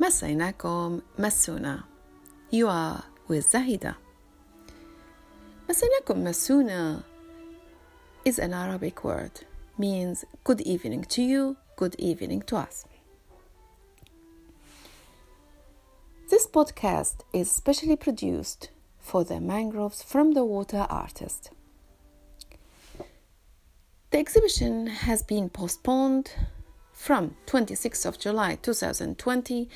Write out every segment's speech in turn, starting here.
Masainakum Masoonah. You are with Zahida. Masainakum Masoonah is an Arabic word, means good evening to you, good evening to us. This podcast is specially produced for the mangroves from the water artist. The exhibition has been postponed from 26th of July 2020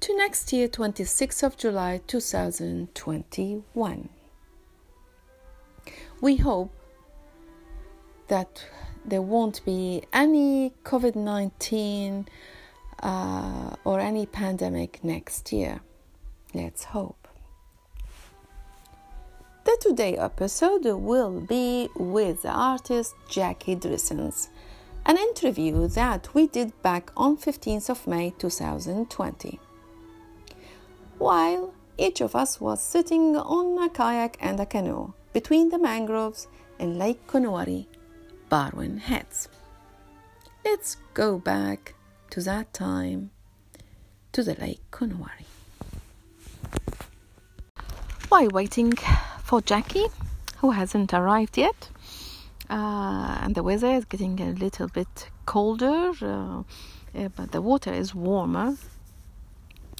to next year 26th of July 2021. We hope that there won't be any COVID 19 uh, or any pandemic next year. Let's hope. The today episode will be with the artist Jacqui Dreessens, an interview that we did back on 15th of May 2020. While each of us was sitting on a kayak and a canoe between the mangroves in Lake Connewarre, Barwon Heads. Let's go back to that time to the Lake Connewarre. While waiting for Jacqui, who hasn't arrived yet, uh, and the weather is getting a little bit colder, uh, but the water is warmer.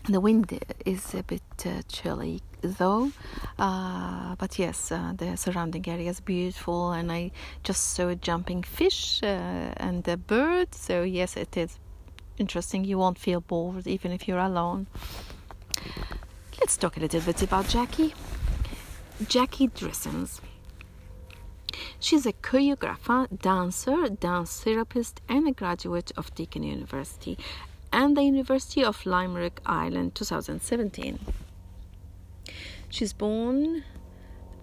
The wind is a bit uh, chilly though, uh, but yes, uh, the surrounding area is beautiful, and I just saw a jumping fish and a bird. So yes, it is interesting. You won't feel bored even if you're alone. Let's talk a little bit about Jacqui. Jacqui Dreessens. She's a choreographer, dancer, dance therapist, and a graduate of Deakin University and the University of Limerick, Ireland, 2017. She's born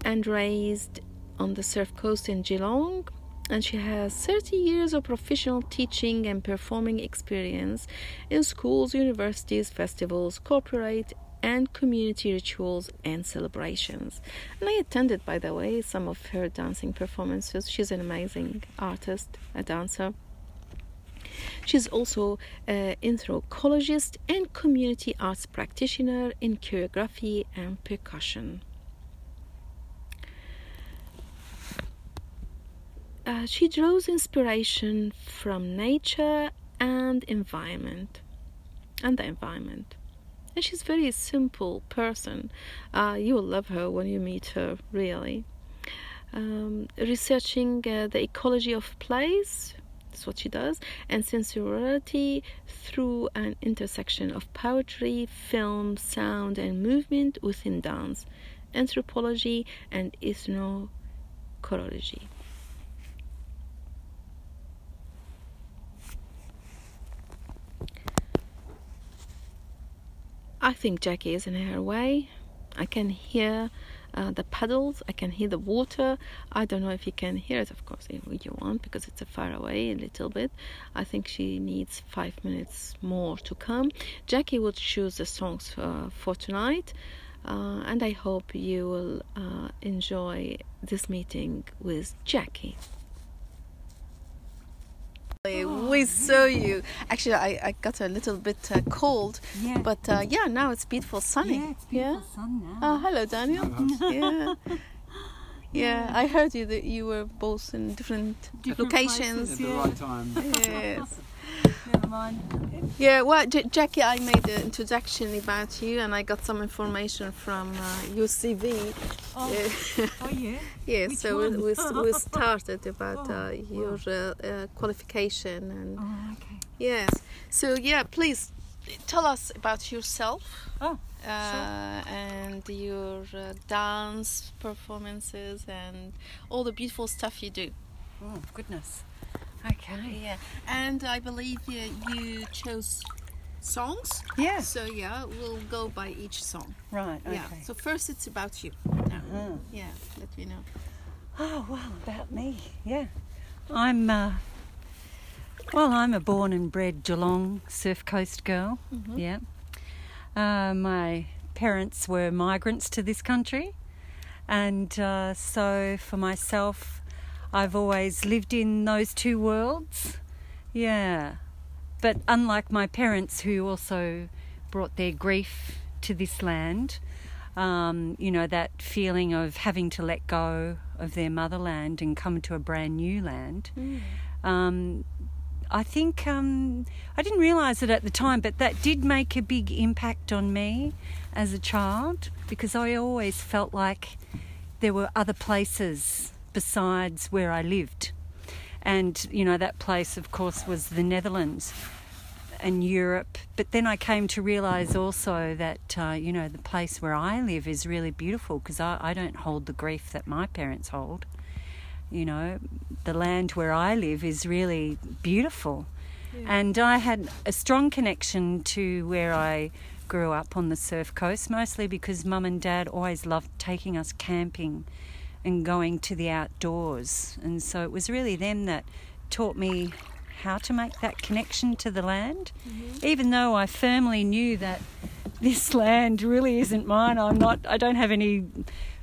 and raised on the Surf Coast in Geelong, and she has 30 years of professional teaching and performing experience in schools, universities, festivals, corporate and community rituals and celebrations. And I attended, by the way, some of her dancing performances. She's an amazing artist, a dancer. She's also an anthropologist and community arts practitioner in choreography and percussion. Uh, she draws inspiration from nature and environment and the environment and she's a very simple person. Uh, you will love her when you meet her really. Um, researching uh, the ecology of place that's what she does and sensuality through an intersection of poetry film sound and movement within dance anthropology and ethnochoreology I think Jacqui is in her way. I can hear uh, the puddles, I can hear the water. I don't know if you can hear it, of course, if you want, because it's a far away a little bit. I think she needs five minutes more to come. Jacqui will choose the songs uh, for tonight, uh, and I hope you will uh, enjoy this meeting with Jacqui. We saw you. Actually, I, I got a little bit uh, cold. Yeah. But uh, yeah, now it's beautiful sunny. Yeah, it's beautiful yeah? sun now. Oh, hello, Daniel. yeah. Yeah, I heard you that you were both in different, different locations. At the right time. Yes. Yeah, well, J- Jacqui, I made an introduction about you, and I got some information from uh, UCV. Oh, oh yeah. yeah, Which so we, one? we, we started about Oh, uh, your uh, uh, qualification and Oh, okay. yes. So yeah, please tell us about yourself. Oh, Uh, and your uh, dance performances and all the beautiful stuff you do. oh goodness. Okay. Yeah, and I believe you, you chose songs. Yeah. So yeah, we'll go by each song. Right. Okay. Yeah. So first, it's about you. Now. Uh-huh. Yeah. Let me know. Oh well, about me. Yeah. I'm. Uh, well, I'm a born and bred Geelong Surf Coast girl. Mhm. Yeah. Uh, my parents were migrants to this country, and uh, so for myself, I've always lived in those two worlds. Yeah. But unlike my parents, who also brought their grief to this land. Um, you know, that feeling of having to let go of their motherland and come to a brand new land. Mm. Um, I think um, I didn't realise it at the time, but that did make a big impact on me as a child because I always felt like there were other places besides where I lived. And, you know, that place, of course, was the Netherlands and Europe. But then I came to realise also that, uh, you know, the place where I live is really beautiful because I, I don't hold the grief that my parents hold. You know, the land where I live is really beautiful. And I had a strong connection to where I grew up on the surf coast, mostly because mum and dad always loved taking us camping and going to the outdoors. And so it was really them that taught me how to make that connection to the land, even though I firmly knew that this land really isn't mine. I'm not, I don't have any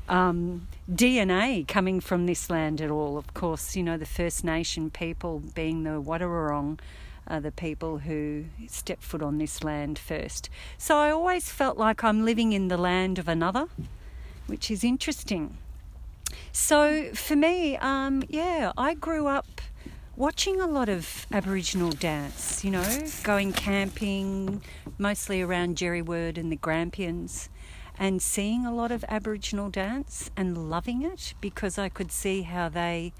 um, DNA coming from this land at all. Of course, you know, the First Nation people being the Wadawurrung are the people who step foot on this land first. So I always felt like I'm living in the land of another, which is interesting. So for me, um, yeah, I grew up watching a lot of Aboriginal dance, you know, going camping, mostly around Gariwerd and the Grampians, and seeing a lot of Aboriginal dance and loving it because I could see how they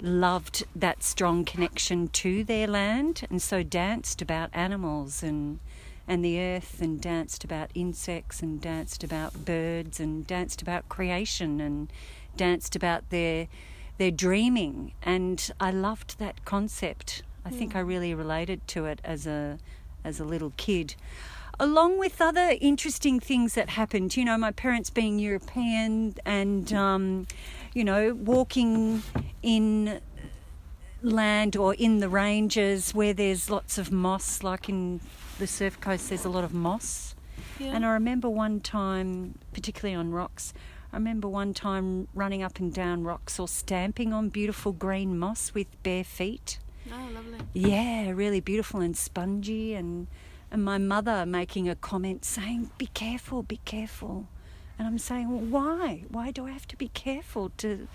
loved that strong connection to their land and so danced about animals and and the earth and danced about insects and danced about birds and danced about creation and danced about their their dreaming and I loved that concept. I think I really related to it as a as a little kid. Along with other interesting things that happened, you know, my parents being European and um, you know, walking in land or in the ranges where there's lots of moss, like in the surf coast, there's a lot of moss. Yeah. And I remember one time, particularly on rocks, I remember one time running up and down rocks or stamping on beautiful green moss with bare feet. oh, lovely. Yeah, really beautiful and spongy. And, and my mother making a comment saying, Be careful, be careful. And I'm saying, well, Why? Why do I have to be careful to,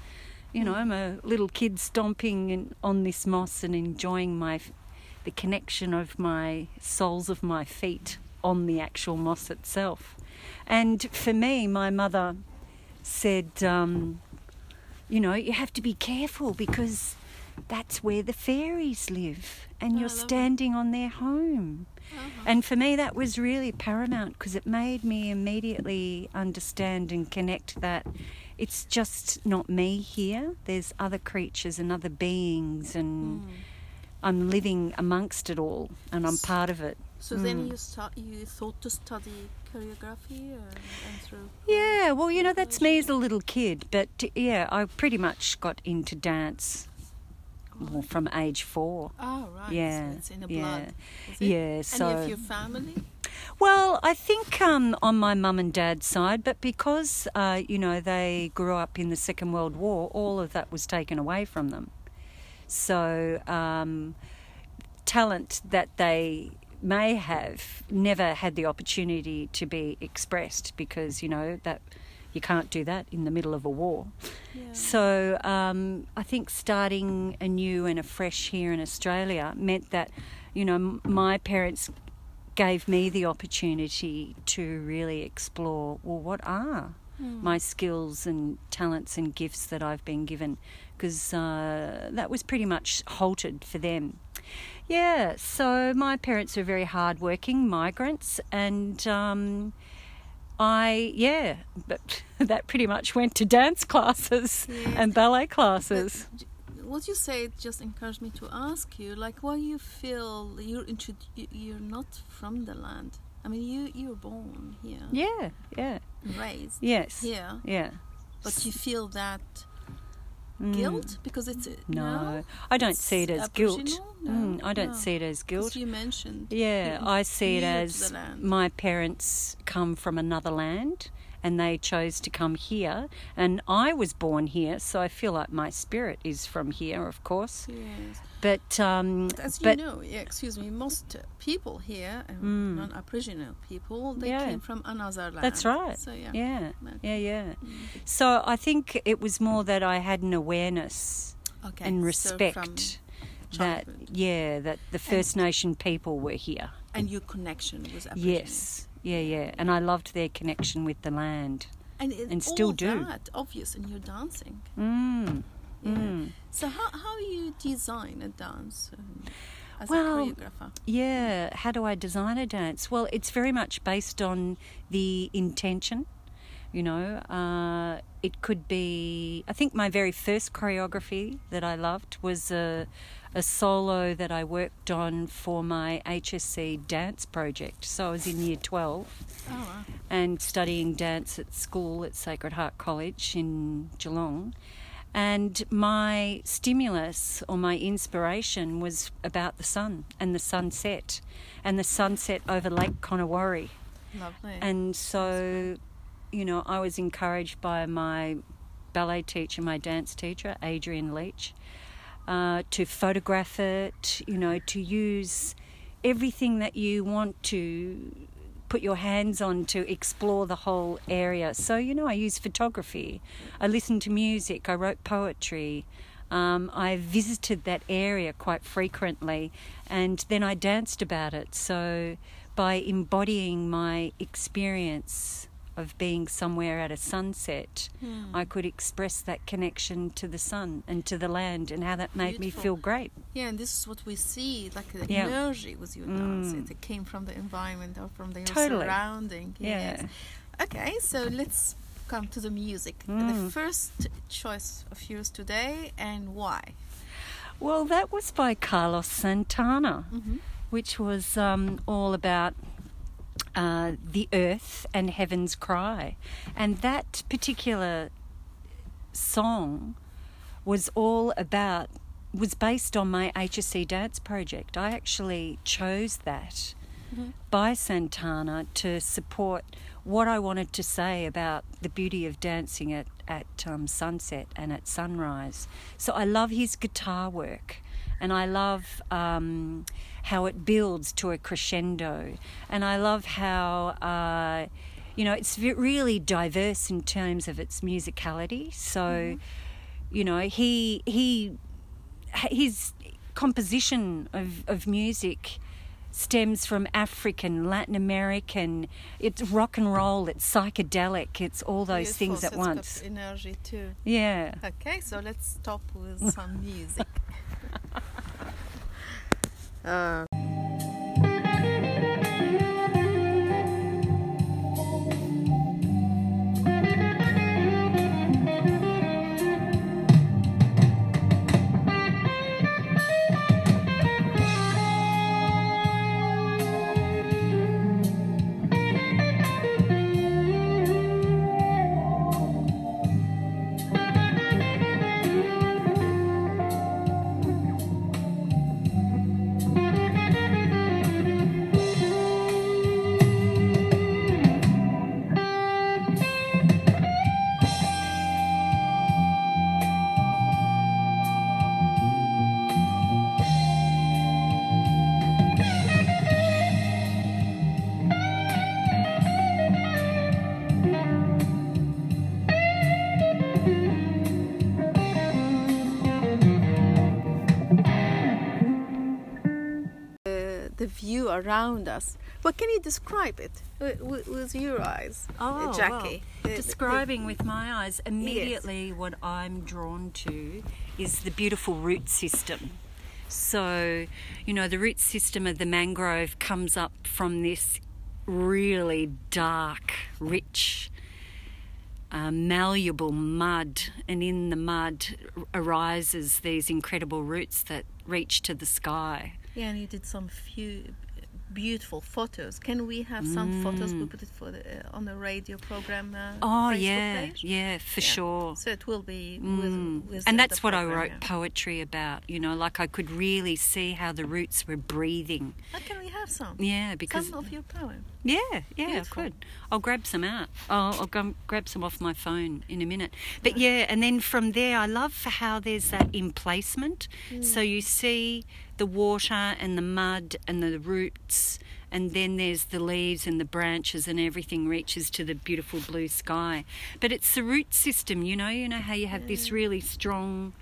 you know, I'm a little kid stomping in, on this moss and enjoying my, the connection of my soles of my feet on the actual moss itself. And for me, my mother said, um, you know, you have to be careful because that's where the fairies live and Oh, you're standing on their home. Uh-huh. And for me, that was really paramount because it made me immediately understand and connect that it's just not me here. There's other creatures and other beings, and Mm. I'm living amongst it all and I'm part of it. So Mm. then you start. You thought to study choreography or, and through. Yeah, well, you know, that's me as a little kid, but yeah, I pretty much got into dance well, from age four. Oh right. Yeah, So it's in the yeah, blood. Yeah. Any So, of your family? well, I think um, on my mum and dad's side, but because uh, you know they grew up in the Second World War, all of that was taken away from them. So, um, talent that they may have never had the opportunity to be expressed because you know that you can't do that in the middle of a war. Yeah. So um, I think starting anew and afresh here in Australia meant that, you know, m- my parents gave me the opportunity to really explore well, what are Mm. my skills and talents and gifts that I've been given? Because uh, that was pretty much halted for them. Yeah, so my parents were very hardworking migrants, and um, I, yeah, but that pretty much went to dance classes Yes. and ballet classes. But what you say just encouraged me to ask you, like, why you feel you're you're not from the land? I mean, you you were born here, Yeah, yeah, raised yes, Yeah. yeah. but you feel that Mm. guilt because it's uh, No, I don't see it as guilt. No, Mm, I don't no. see it as guilt. you mentioned. Yeah, I see it as my parents come from another land and they chose to come here. And I was born here, so I feel like my spirit is from here, of course. Yes. But um, As you but know, yeah, excuse me, most people here, um, non-Aboriginal people, they Mm. Yeah. came from another land. That's right. So yeah. yeah, yeah, yeah. So I think it was more that I had an awareness Okay. and respect from that yeah that the First Nation people were here. and your connection was Aborigines. Yes, yeah, yeah, and I loved their connection with the land. and, and still all do. that obvious in your dancing. Mm. Yeah. Mm. So how how you design a dance um, as Well, a choreographer? Yeah, how do I design a dance? Well, it's very much based on the intention. You know, uh, it could be. I think my very first choreography that I loved was a, a solo that I worked on for my HSC dance project. So I was in year 12 Oh, wow. and studying dance at school at Sacred Heart College in Geelong. And my stimulus or my inspiration was about the sun and the sunset and the sunset over Lake Connewarre. lovely. And so, you know, I was encouraged by my ballet teacher, my dance teacher, Adrian Leach, uh, to photograph it, you know, to use everything that you want to put your hands on to explore the whole area. So, you know, I use photography, I listened to music, I wrote poetry. Um, I visited that area quite frequently and then I danced about it. So, by embodying my experience of being somewhere at a sunset, Hmm. I could express that connection to the sun and to the land and how that made me feel great. Yeah, and this is what we see, like the Yeah. energy with your dance. Mm. It came from the environment or from the Totally. surrounding. Yes. Yeah. Okay, so let's come to the music. The Mm. first choice of yours today, and why? Well, that was by Carlos Santana, Mm-hmm. which was um, all about uh, the earth and heaven's cry. And that particular song was all about, was based on my HSC dance project. I actually chose that Mhm. by Santana to support what I wanted to say about the beauty of dancing at, at um, sunset and at sunrise. So I love his guitar work and I love um, how it builds to a crescendo. And I love how, uh, you know, it's really diverse in terms of its musicality. So, you know, he, he, his composition of, of music stems from African, Latin American. It's rock and roll. It's psychedelic. It's all those things at so once. energy too. Yeah. Okay, so let's stop with some music. uh, around us. But can you describe it with, with, your eyes, uh, Jacqui? The- Describing with my eyes, immediately what I'm drawn to is the beautiful root system. So, you know, the root system of the mangrove comes up from this really dark, rich, uh, malleable mud, and in the mud arises these incredible roots that reach to the sky. Yeah, and you did some few beautiful photos. Can we have some photos? We put it for the, uh, on the radio program. Uh, Oh Facebook yeah, page? yeah, for Yeah. sure. So it will be Mm. with, with and the- that's the what I wrote yeah. poetry about. You know, like I could really see how the roots were breathing. How can we have some? Yeah, because some of your poem. yeah, yeah, I could. I'll grab some out. I'll, I'll go grab some off my phone in a minute. But yeah, and then from there, I love for how there's that emplacement. So you see the water and the mud and the roots, and then there's the leaves and the branches, and everything reaches to the beautiful blue sky. But it's the root system, you know. You know how you have this really strong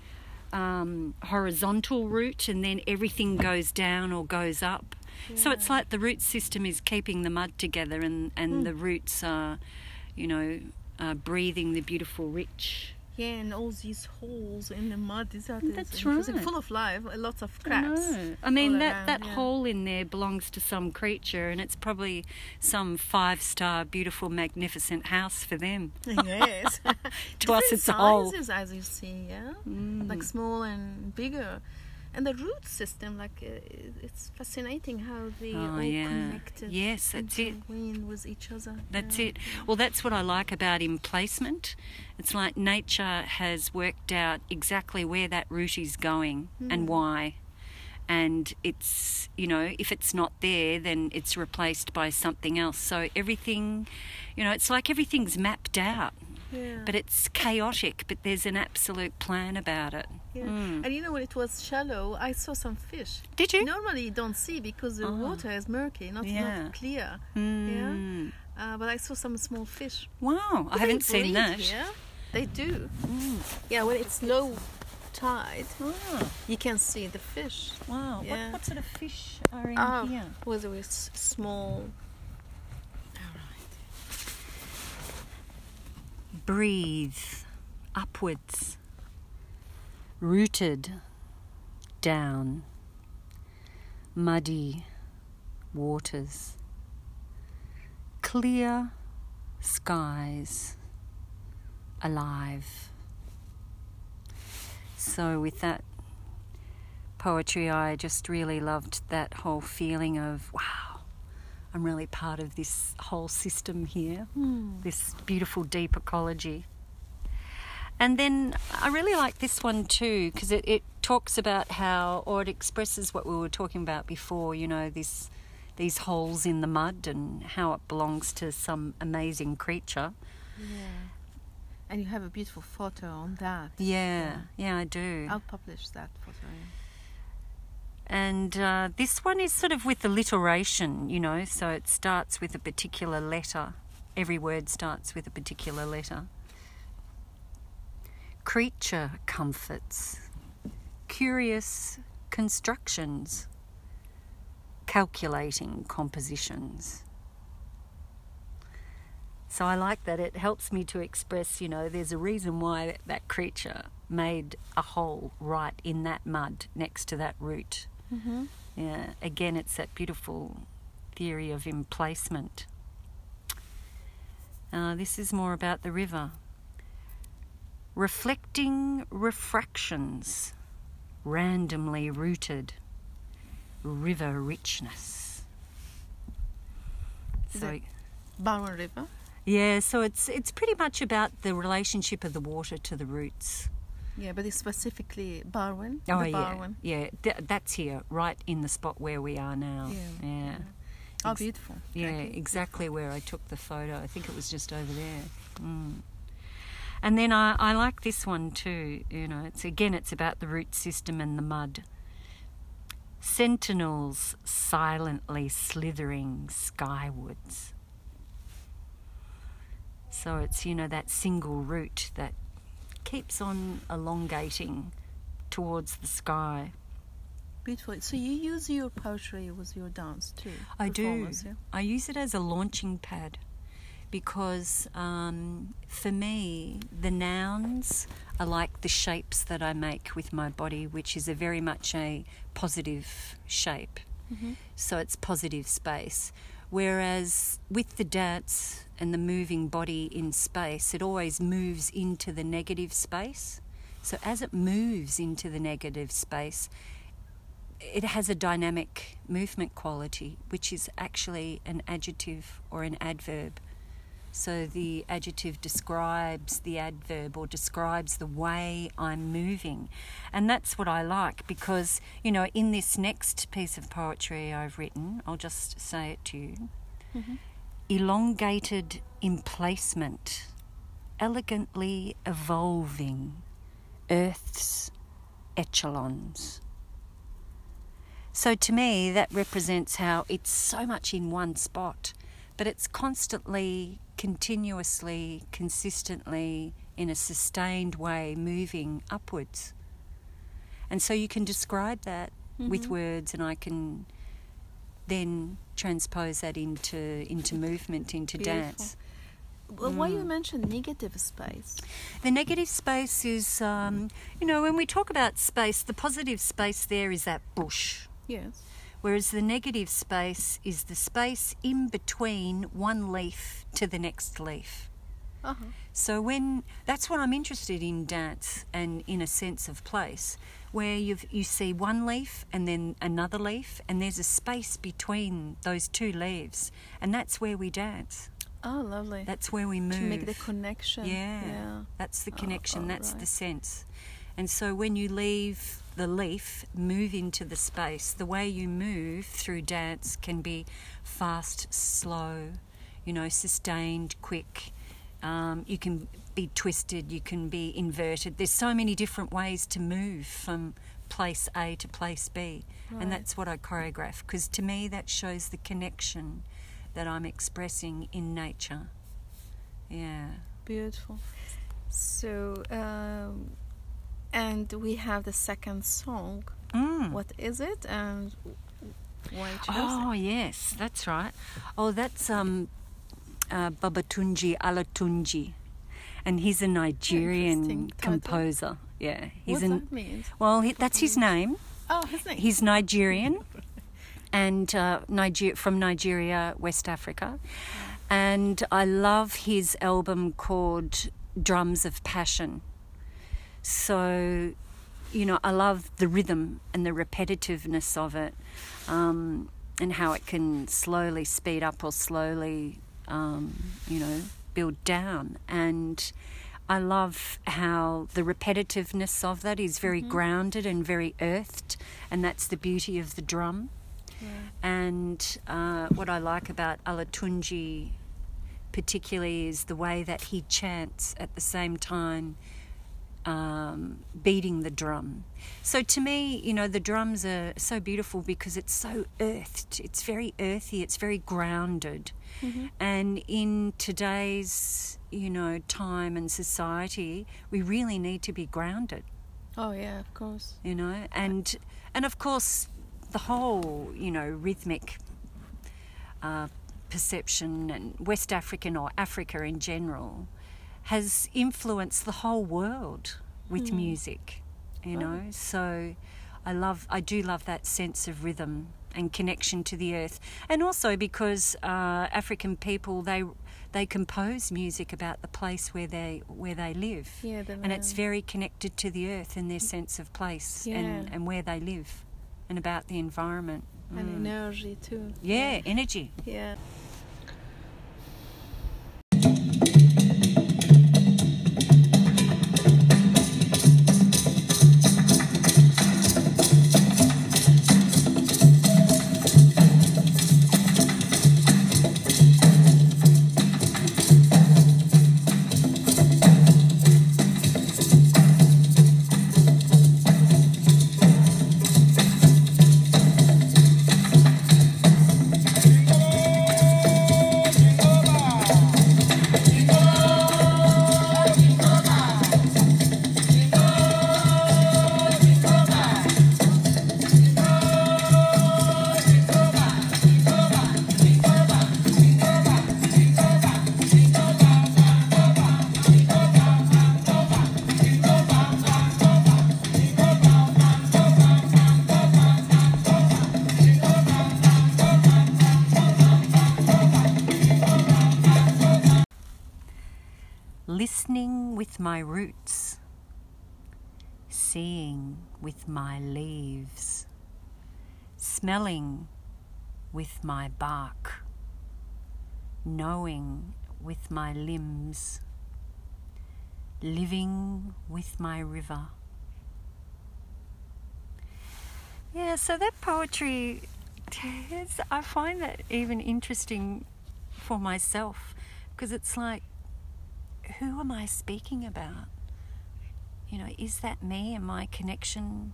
um, horizontal root, and then everything goes down or goes up. So it's like the root system is keeping the mud together, and, and the roots are, you know, uh, breathing the beautiful, rich. Yeah, and all these holes in the mud. Is that is That's right. Full of life. Lots of I know. I mean, that, around, that yeah. hole in there belongs to some creature, and it's probably some five star, beautiful, magnificent house for them. yes. To us, it's a hole. sizes, as you see. Yeah, Mm. like small and bigger. And the root system, like uh, it's fascinating how they Oh, all yeah. connected. Yes, that's it. with each other. That's yeah. it. Well, that's what I like about emplacement. It's like nature has worked out exactly where that root is going and why. And it's, you know, if it's not there, then it's replaced by something else. So everything, you know, it's like everything's mapped out, Yeah. but it's chaotic, but there's an absolute plan about it. yeah. Mm. And you know when it was shallow, I saw some fish. Did you? Normally you don't see because the Oh. water is murky, not Yeah. not clear. Mm. Uh, but I saw some small fish. Wow, I haven't seen that. Here? They do. Mm. Yeah, when it's low tide, Oh, you can see the fish. wow. Yeah. What, what sort of fish are in Oh, here? with with s- small. All right. Breathe upwards, rooted down, muddy waters, clear skies, alive. So, with that poetry, I just really loved that whole feeling of wow, I'm really part of this whole system here hmm. this beautiful deep ecology. And then I really like this one too because it, it talks about how, or it expresses what we were talking about before, you know, this, these holes in the mud and how it belongs to some amazing creature. Yeah. And you have a beautiful photo on that. Yeah, yeah, I do. I'll publish that photo. yeah. And uh, this one is sort of with alliteration, you know, so it starts with a particular letter. Every word starts with a particular letter. Creature comforts, curious constructions, calculating compositions. So I like that. It helps me to express, you know, there's a reason why that creature made a hole right in that mud next to that root. Mm-hmm. Yeah, again, it's that beautiful theory of emplacement. Uh, this is more about the river. Reflecting refractions, randomly rooted, river richness. Is So, Barwon River. yeah, so it's it's pretty much about the relationship of the water to the roots. Yeah, but it's specifically Barwon. Oh the yeah, yeah, th- that's here, right in the spot where we are now. Yeah. yeah. Oh, Ex- beautiful. Yeah, Okay. exactly where I took the photo. I think it was just over there. Mm. And then I, I like this one too. You know, it's again, it's about the root system and the mud. Sentinels silently slithering skywards. So it's, you know, that single root that keeps on elongating towards the sky. Beautiful. So you use your poetry with your dance too? I do. Yeah? I use it as a launching pad because um, for me, the nouns are like the shapes that I make with my body, which is a very much a positive shape. Mhm. So it's positive space. Whereas with the dance and the moving body in space, it always moves into the negative space. So as it moves into the negative space, it has a dynamic movement quality, which is actually an adjective or an adverb. So the adjective describes the adverb or describes the way I'm moving. And that's what I like because, you know, in this next piece of poetry I've written, I'll just say it to you mm-hmm. elongated emplacement, elegantly evolving Earth's echelons. So to me, that represents how it's so much in one spot, but it's constantly, continuously, consistently, in a sustained way, moving upwards. And so you can describe that with Mhm. words, and I can then transpose that into into movement, into Beautiful. dance. Well, why you Mm. mentioned negative space? The negative space is, um, you know, when we talk about space, the positive space there is that bush. Yes. Whereas the negative space is the space in between one leaf to the next leaf. Uh-huh. So when that's what I'm interested in dance and in a sense of place, where you you see one leaf and then another leaf, and there's a space between those two leaves, and that's where we dance. Oh, lovely. That's where we move. to make the connection. Yeah, Yeah. that's the Oh, connection. that's the sense. And so when you leave the leaf, move into the space. The way you move through dance can be fast, slow, you know, sustained, quick. Um, you can be twisted. You can be inverted. There's so many different ways to move from place A to place B, Right. and that's what I choreograph because to me that shows the connection that I'm expressing in nature. Yeah. Beautiful. So, um, and we have the second song. Mm. What is it and why chose Oh yes, that's right. Oh, that's um, uh, Babatunde Olatunji, and he's a Nigerian composer. Yeah, he's What an that means? well, he, that's his name. Oh, his name. He's Nigerian, and uh, Niger- from Nigeria, West Africa, and I love his album called Drums of Passion. So, you know, I love the rhythm and the repetitiveness of it, um, and how it can slowly speed up or slowly, um, you know, build down. And I love how the repetitiveness of that is very grounded and very earthed, and that's the beauty of the drum. Yeah. And uh, what I like about Olatunji, particularly, is the way that he chants at the same time um, beating the drum. So to me, you know, the drums are so beautiful because it's so earthed. It's very earthy. It's very grounded. Mhm. And in today's, you know, time and society, we really need to be grounded Oh yeah, of course. you know and and of course the whole you know rhythmic uh, perception and west african or africa in general has influenced the whole world with Hmm. music you know so i love i do love that sense of rhythm and connection to the earth and also because uh, african people they they compose music about the place where they where they live Yeah, and it's very connected to the earth and their sense of place and, Yeah. and where they live and about the environment. and Mm. energy too. Yeah, energy. Yeah. My roots, seeing with my leaves, smelling with my bark, knowing with my limbs, living with my river. Yeah, so that poetry, I find that even interesting for myself because it's like, who am I speaking about? You know, is that me and my connection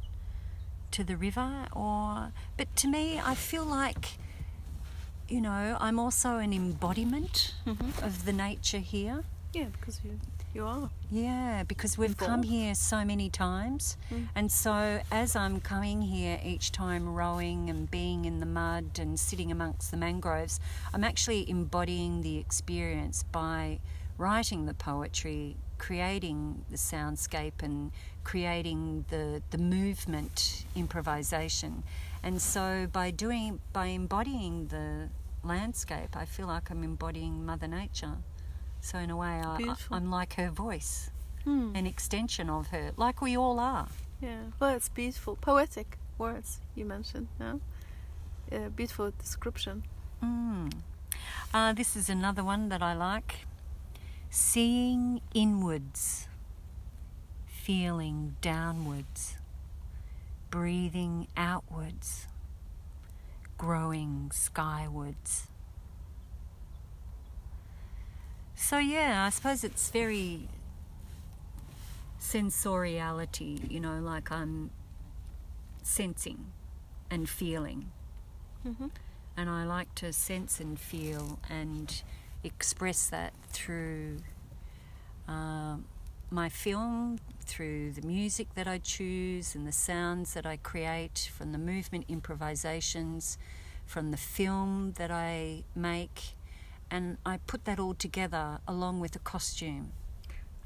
to the river? Or, but to me, I feel like, you know, I'm also an embodiment Mm-hmm. of the nature here. Yeah, because you you are. Yeah, because we've come here so many times. Mm. And so as I'm coming here each time rowing and being in the mud and sitting amongst the mangroves, I'm actually embodying the experience by writing the poetry, creating the soundscape and creating the, the movement improvisation. And so by doing by embodying the landscape, I feel like I'm embodying Mother Nature. So in a way, I. I'm like her voice, Hmm. an extension of her, like we all are. Yeah. Well, it's beautiful, poetic words you mentioned. Yeah. Yeah, beautiful description. Mm. Uh, this is another one that I like. Seeing inwards, feeling downwards, breathing outwards, growing skywards. So, yeah, I suppose it's very sensoriality, you know, like I'm sensing and feeling. Mm-hmm. And I like to sense and feel and express that through um, my film, through the music that I choose and the sounds that I create, from the movement improvisations, from the film that I make. And I put that all together along with a costume.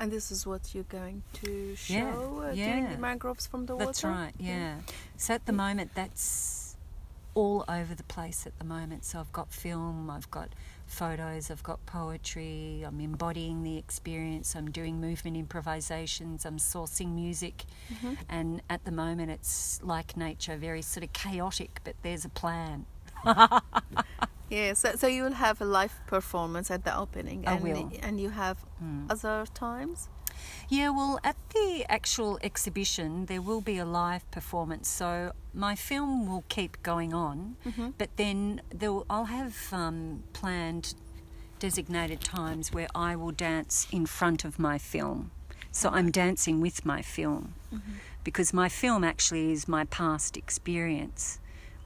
And this is what you're going to show Yeah, uh, during yeah. the mangroves from the That's water. That's right, yeah. So at the moment, that's all over the place at the moment. So I've got film, I've got photos, I've got poetry, I'm embodying the experience, I'm doing movement improvisations, I'm sourcing music. Mhm. And at the moment, it's like nature, very sort of chaotic, but there's a plan. Yeah. So, so you will have a live performance at the opening. And. And you have Mm. other times. Yeah, well, at the actual exhibition, there will be a live performance. So my film will keep going on, Mhm. but then I'll have um, planned designated times where I will dance in front of my film. So I'm dancing with my film because my film actually is my past experience.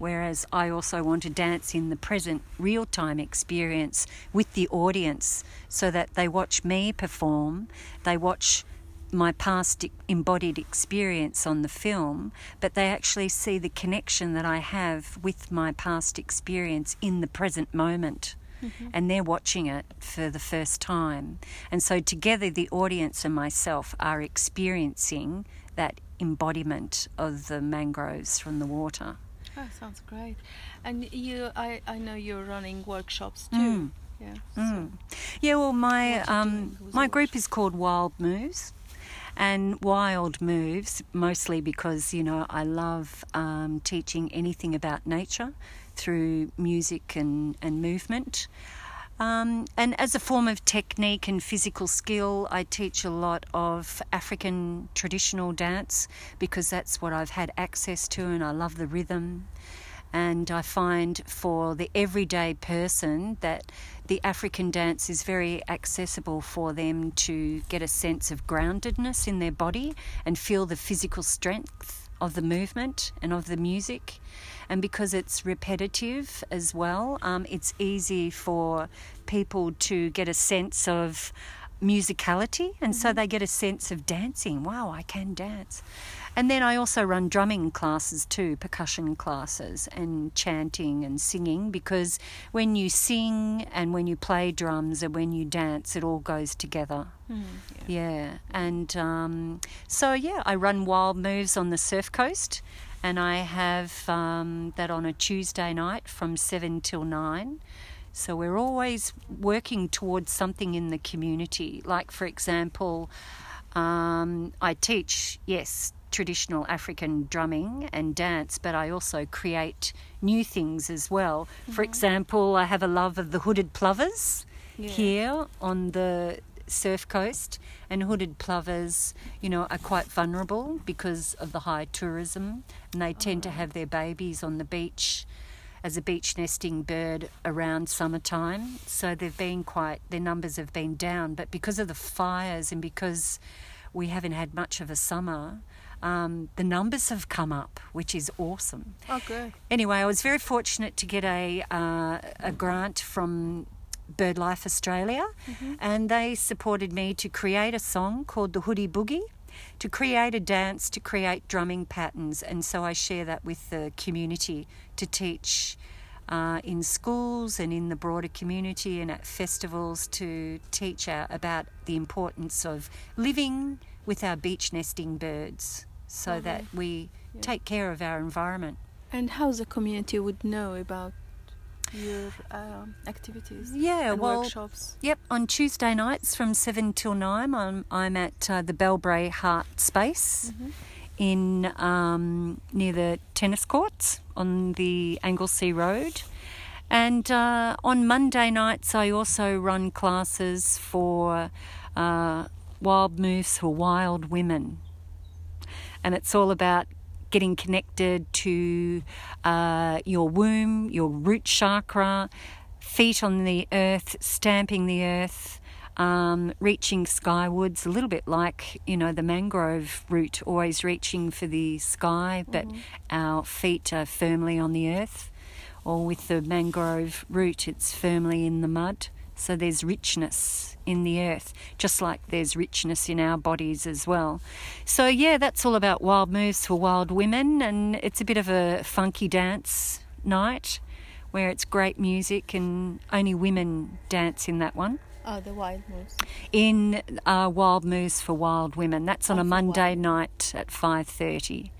Whereas I also want to dance in the present real time experience with the audience so that they watch me perform, they watch my past embodied experience on the film, but they actually see the connection that I have with my past experience in the present moment. Mm-hmm. And they're watching it for the first time. And so, together, the audience and myself are experiencing that embodiment of the mangroves from the water. Oh, sounds great. And you, I, I know you're running workshops too. Mm. Yeah. Mm. Yeah, well, my um, my group is called Wild Moves, and Wild Moves mostly because you know I love um, teaching anything about nature through music and and movement. Um, and as a form of technique and physical skill, I teach a lot of African traditional dance because that's what I've had access to, and I love the rhythm. And I find for the everyday person that the African dance is very accessible for them to get a sense of groundedness in their body and feel the physical strength of the movement and of the music. And because it's repetitive as well, um, it's easy for people to get a sense of musicality and so they get a sense of dancing. Wow, I can dance. And then I also run drumming classes too, percussion classes, and chanting and singing because when you sing and when you play drums and when you dance, it all goes together. Mm, Yeah, and um, so yeah, I run Wild Moves on the Surf Coast, and I have um, that on a Tuesday night from seven till nine. So we're always working towards something in the community. Like for example, um, I teach yes traditional African drumming and dance, but I also create new things as well. For example, I have a love of the hooded plovers Yeah. here on the surf coast, and hooded plovers, you know, are quite vulnerable because of the high tourism, and they tend to have their babies on the beach as a beach nesting bird around summertime. So they've been quite, their numbers have been down, but because of the fires and because we haven't had much of a summer, um, the numbers have come up, which is awesome. Oh, good. Anyway, I was very fortunate to get a uh, a grant from BirdLife Australia, and they supported me to create a song called the Hoodie Boogie, to create a dance, to create drumming patterns, and so I share that with the community to teach. Uh, in schools and in the broader community and at festivals to teach our, about the importance of living with our beach nesting birds so that we take care of our environment. And how the community would know about your um, activities Yeah, and well, workshops? Yep, on Tuesday nights from 7 till 9, I'm, I'm at uh, the Bellbrae Heart Space in um, near the tennis courts on the Anglesea Road. And uh, on Monday nights, I also run classes for uh, Wild Moves for Wild Women. And it's all about getting connected to uh, your womb, your root chakra, feet on the earth, stamping the earth, um, reaching skywards, a little bit like, you know, the mangrove root, always reaching for the sky, but our feet are firmly on the earth. Or with the mangrove root, it's firmly in the mud. So there's richness in the earth, just like there's richness in our bodies as well. So, yeah, that's all about wild moves for wild women, and it's a bit of a funky dance night where it's great music and only women dance in that one. Oh, the wild moves. In uh, Wild Moves for Wild Women, that's on Oh, a Monday wild. night at five thirty,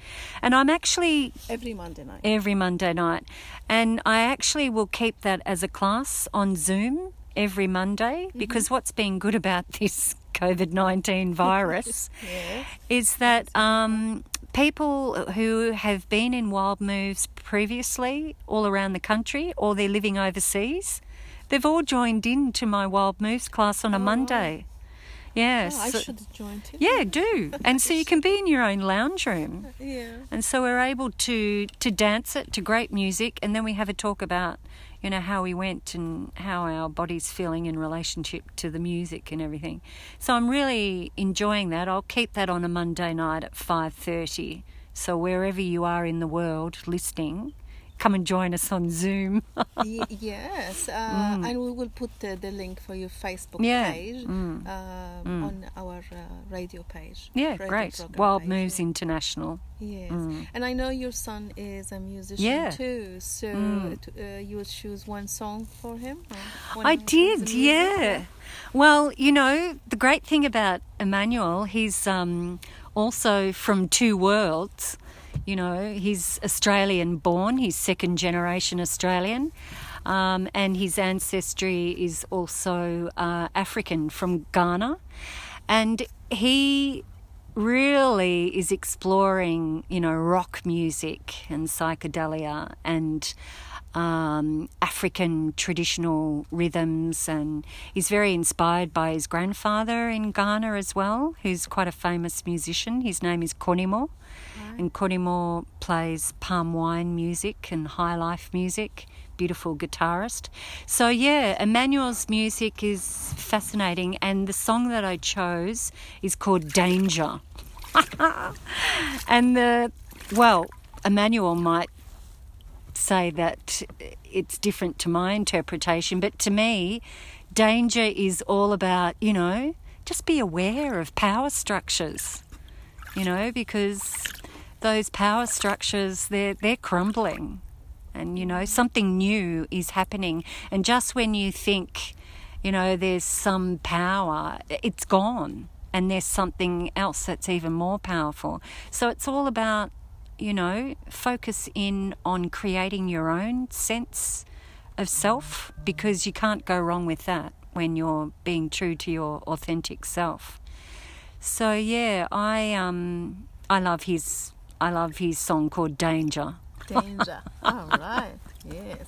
and I'm actually Every Monday night. every Monday night. And I actually will keep that as a class on Zoom every Monday because what's been good about this COVID 19 virus is that um, people who have been in wild moves previously all around the country or they're living overseas, they've all joined in to my wild moves class on a Oh. Monday. Yeah. Oh, I should join too. yeah, do. And so you can be in your own lounge room. Yeah. And so we're able to to dance it to great music, and then we have a talk about, you know, how we went and how our body's feeling in relationship to the music and everything. So I'm really enjoying that. I'll keep that on a Monday night at five thirty. So wherever you are in the world listening, come and join us on Zoom. Y- yes, uh, and we will put uh, the link for your Facebook Mm. Yeah, page mm. uh, on our uh, radio page. yeah, radio great. Wild page, Moves. International. Yes, Mm. and I know your son is a musician Yeah. too. So Mm. t- uh, you will choose one song for him. I did, yeah. Well, you know, the great thing about Emmanuel, he's um, also from two worlds. You know, he's Australian born, he's second generation Australian, um, and his ancestry is also uh, African from Ghana. And he really is exploring, you know, rock music and psychedelia and um, African traditional rhythms, and he's very inspired by his grandfather in Ghana as well, who's quite a famous musician. His name is Konimo, and Konimo plays palm wine music and high life music. Beautiful guitarist. So, yeah, Emmanuel's music is fascinating, and the song that I chose is called Danger. and the, well, Emmanuel might say that it's different to my interpretation, but to me, danger is all about, you know, just be aware of power structures, you know, because those power structures, they're, they're crumbling. And, you know, something new is happening. And just when you think, you know, there's some power, it's gone. And there's something else that's even more powerful. So it's all about you know, focus in on creating your own sense of self because you can't go wrong with that when you're being true to your authentic self. So yeah, I um I love his I love his song called Danger. Danger. All right. Yes.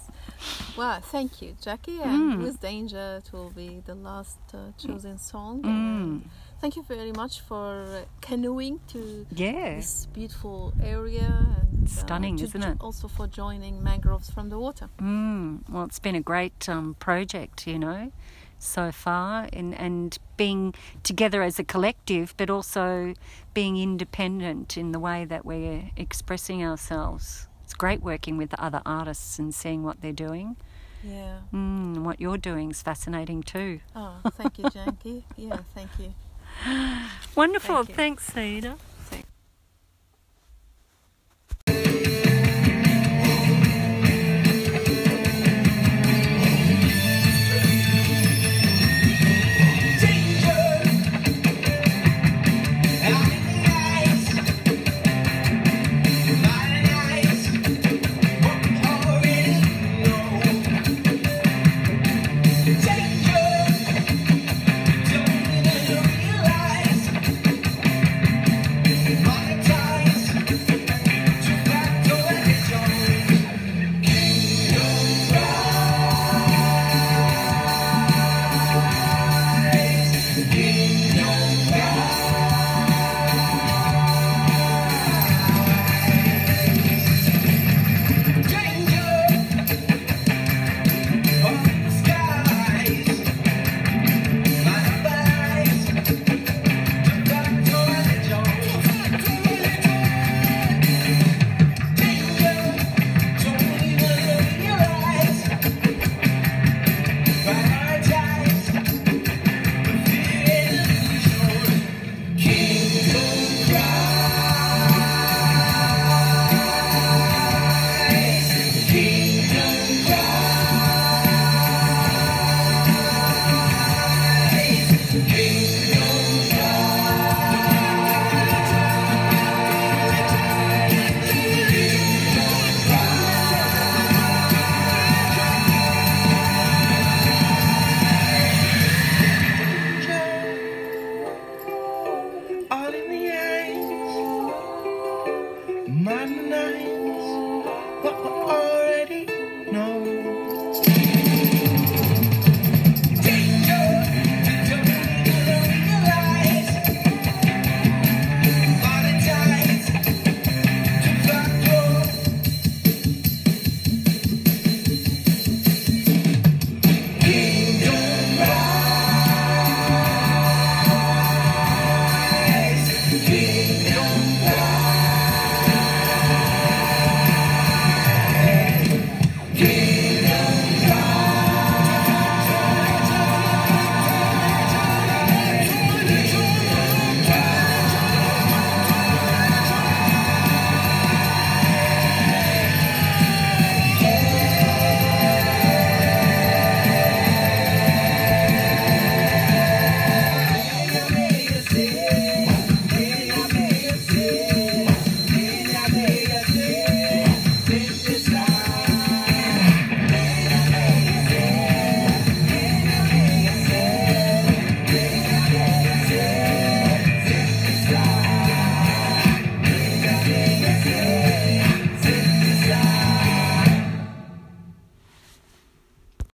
Well, thank you, Jacqui. And with Danger, it will be the last uh, chosen song. And thank you very much for canoeing to Yeah. this beautiful area. Uh, Stunning, to isn't it? Also for joining mangroves from the water. Mm, well, it's been a great um, project, you know, so far, and and being together as a collective, but also being independent in the way that we're expressing ourselves. It's great working with the other artists and seeing what they're doing. Yeah. Mm, what you're doing is fascinating too. Oh, thank you, Jacqui. yeah, thank you. Wonderful. Thank you. Thanks, Seda. Thank- Take